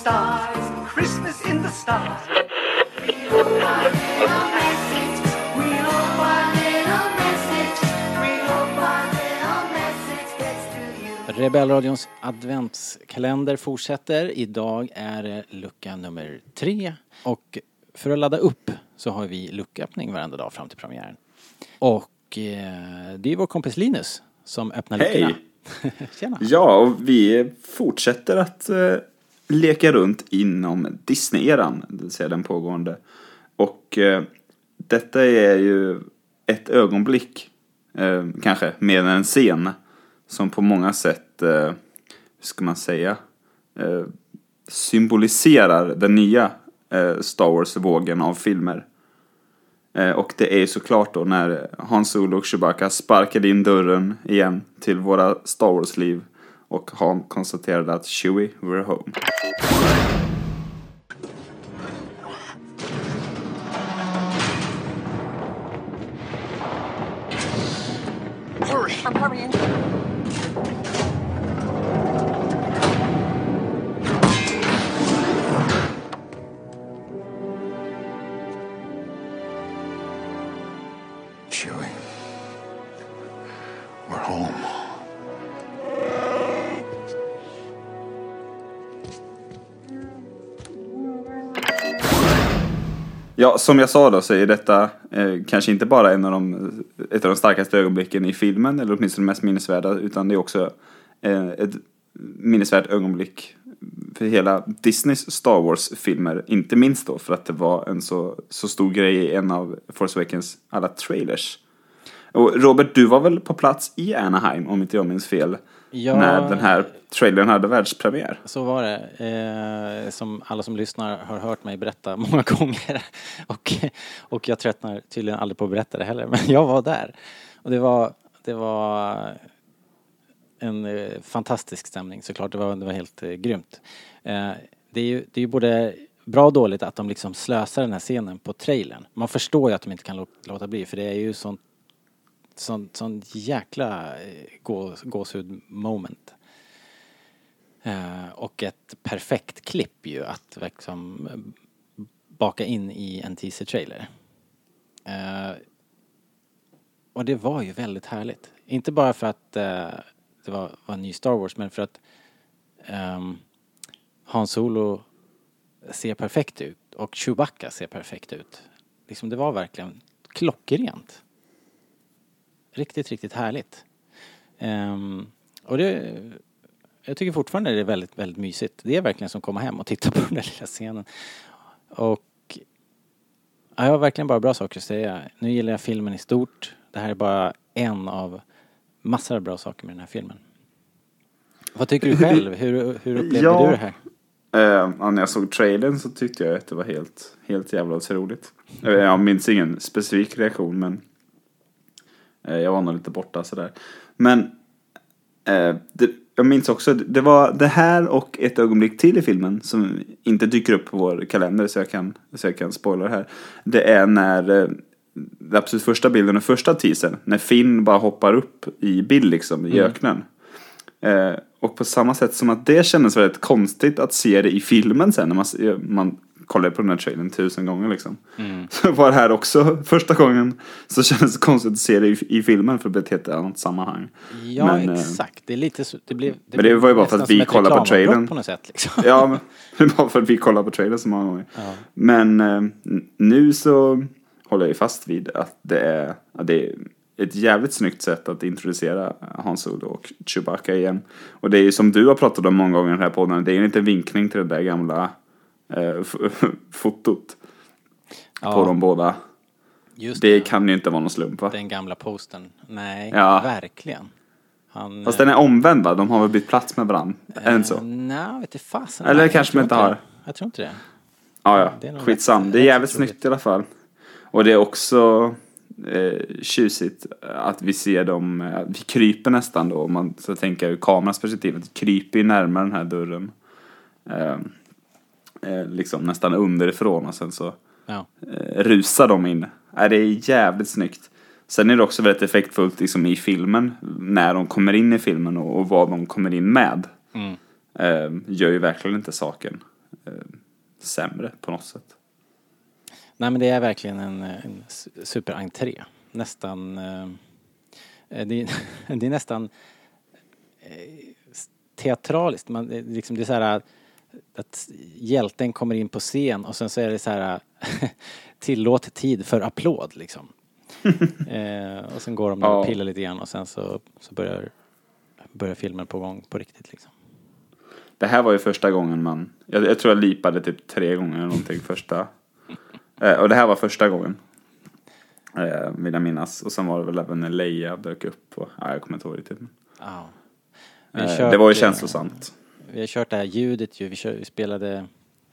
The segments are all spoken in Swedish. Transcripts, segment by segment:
Stars, Christmas in the stars. Rebellradions adventskalender fortsätter. Idag är det lucka nummer tre. Och för att ladda upp så har vi lucköppning varenda dag fram till premiären. Och eh, det är vår kompis Linus som öppnar Hej! luckorna. Tjena! Ja, och vi fortsätter att eh, leka runt inom Disney-eran, det vill säga den pågående. Och eh, detta är ju ett ögonblick, eh, kanske mer än en scen, som på många sätt, eh, hur ska man säga, eh, symboliserar den nya eh, Star Wars-vågen av filmer. Eh, Och det är ju såklart då när Han Solo och Chewbacca sparkade in dörren igen till våra Star Wars-liv och Han konstaterade att Chewie, we're home. Hurry! I'm hurrying. Chewie. We're home. Ja, som jag sa då så är detta eh, kanske inte bara en av de, ett av de starkaste ögonblicken i filmen, eller åtminstone det mest minnesvärda, utan det är också eh, ett minnesvärt ögonblick för hela Disneys Star Wars-filmer. Inte minst då för att det var en så, så stor grej i en av Force Awakens alla trailers. Och Robert, du var väl på plats i Anaheim, om inte jag minns fel, Ja. när den här trailern hade världspremiär. Så var det. Eh, som alla som lyssnar har hört mig berätta många gånger. och, och jag tröttnar tydligen aldrig på att berätta det heller. Men jag var där. Och det var, det var en eh, fantastisk stämning såklart. Det var, det var helt eh, grymt. Eh, det, är ju, det är ju både bra och dåligt att de liksom slösar den här scenen på trailern. Man förstår ju att de inte kan lå- låta bli för det är ju sånt sån, sån jäkla eh, gå, gåshud moment. Eh, och ett perfekt klipp ju att liksom eh, baka in i en teaser-trailer. Eh, och det var ju väldigt härligt. Inte bara för att eh, det var, var en ny Star Wars men för att um, Han Solo ser perfekt ut och Chewbacca ser perfekt ut. Liksom det var verkligen klockrent. Riktigt, riktigt härligt. Ehm, och det, jag tycker fortfarande det är väldigt, väldigt mysigt. Det är verkligen som att komma hem och titta på den där lilla scenen. Och ja, jag har verkligen bara bra saker att säga. Nu gillar jag filmen i stort. Det här är bara en av massor av bra saker med den här filmen. Vad tycker du själv? Hur, hur upplevde Ja. du det här? Eh, när jag såg trailern så tyckte jag att det var helt, helt jävla otroligt. Eh, Jag minns ingen specifik reaktion men jag var nog lite borta sådär. Men eh, det, jag minns också, det var det här och ett ögonblick till i filmen som inte dyker upp på vår kalender så jag kan, så jag kan spoila det här. Det är när eh, den absolut första bilden och första teasern, när Finn bara hoppar upp i bild liksom i öknen. Eh, och på samma sätt som att det kändes väldigt konstigt att se det i filmen sen när man, man kollar på den här trailern tusen gånger liksom. Så var det här också första gången så kändes det konstigt att se det i, i filmen för det blev ett helt annat sammanhang. Ja, Men, eh, exakt. Det är lite så, det blev, Men det var ju bara för att vi kollar på trailern. på något sätt liksom. Ja, men det är bara för att vi kollar på trailern så många gånger. Ja. Men eh, nu så håller jag ju fast vid att det är, att det är ett jävligt snyggt sätt att introducera Han Solo och Chewbacca igen. Och det är ju som du har pratat om många gånger i den här podden, det är en liten vinkning till det där gamla eh, fotot Ja, på de båda. just Det kan ju inte vara någon slump va? Den gamla posten. Nej, Ja. verkligen. Han, Fast den är omvänd va? De har väl bytt plats med varandra? Är det så? Eh, Nej, vet fasen. Eller Nej, kanske de inte har. Jag tror inte det. Ja, ja. det Skitsam. Det är jävligt snyggt i alla fall. Och det är också eh, tjusigt att vi ser dem, eh, vi kryper nästan då, om man så tänker ur kamerans perspektiv, att vi kryper ju närmare den här dörren. Eh, eh, liksom nästan underifrån och sen så Ja. eh, rusar de in. Äh, det är jävligt snyggt. Sen är det också väldigt effektfullt liksom, i filmen, när de kommer in i filmen och, och vad de kommer in med. Mm. eh, gör ju verkligen inte saken eh, sämre på något sätt. Nej men det är verkligen en, en superentré. Nästan... Eh, det, är, det är nästan teatraliskt. Man, det, liksom, det är så här att hjälten kommer in på scen och sen så är det så här tillåt tid för applåd liksom. eh, och sen går de där och pillar lite grann och sen så, så börjar, börjar filmen på gång på riktigt liksom. Det här var ju första gången man, jag, jag tror jag lipade typ tre gånger eller någonting första. Eh, och det här var första gången. Eh, vill jag minnas. Och sen var det väl även när Leia dök upp. Och, ja, jag kommer inte ihåg riktigt. men, har Eh, det var ju känslosamt. Vi har kört det här ljudet ju. Vi, kör, vi spelade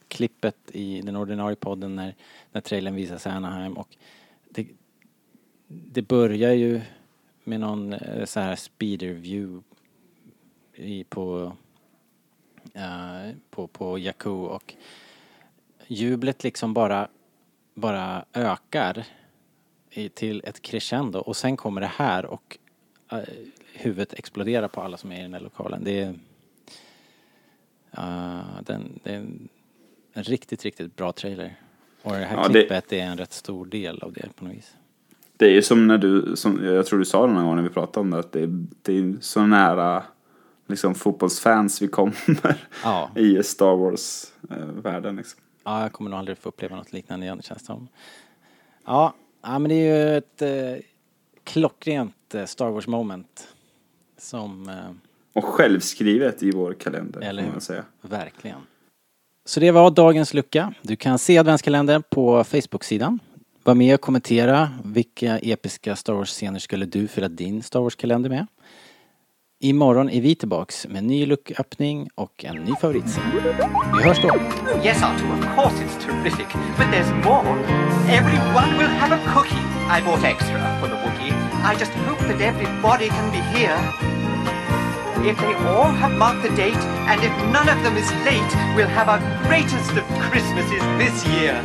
klippet i den ordinarie podden när, när trailern visas i Anaheim och det, det börjar ju med någon eh, så här speeder view i, på, uh, på, på Jakku och jublet liksom bara, bara ökar i, till ett crescendo och sen kommer det här och uh, huvudet exploderar på alla som är i den här lokalen. Det är Uh, den, det är en, riktigt, riktigt bra trailer. Och det här Ja, det- klippet är en rätt stor del av det på något vis. Det är ju som när du, som, jag tror du sa det någon gång när vi pratade om det, att det är, det är så nära liksom fotbollsfans vi kommer Ja. i Star Wars-världen. liksom. Ja, jag kommer nog aldrig få uppleva något liknande igen känns det som. Ja, ja men det är ju ett eh, klockrent eh, Star Wars moment. Som, eh, Och självskrivet i vår kalender, Eller hur? man säga. verkligen. Så det var dagens lucka. Du kan se adventskalendern på Facebook-sidan. Var med och kommentera vilka episka Star Wars-scener skulle du fylla din Star Wars-kalender med. Imorgon är vi tillbaks med en ny lucköppning och en ny favoritscen. Vi hörs då! Yes, Arthur, of course it's terrific. But there's more. Everyone will have a cookie. I bought extra for the Wookiee. I just hope that everybody can be here. if they all have marked the date, and if none of them is late, we'll have our greatest of Christmases this year.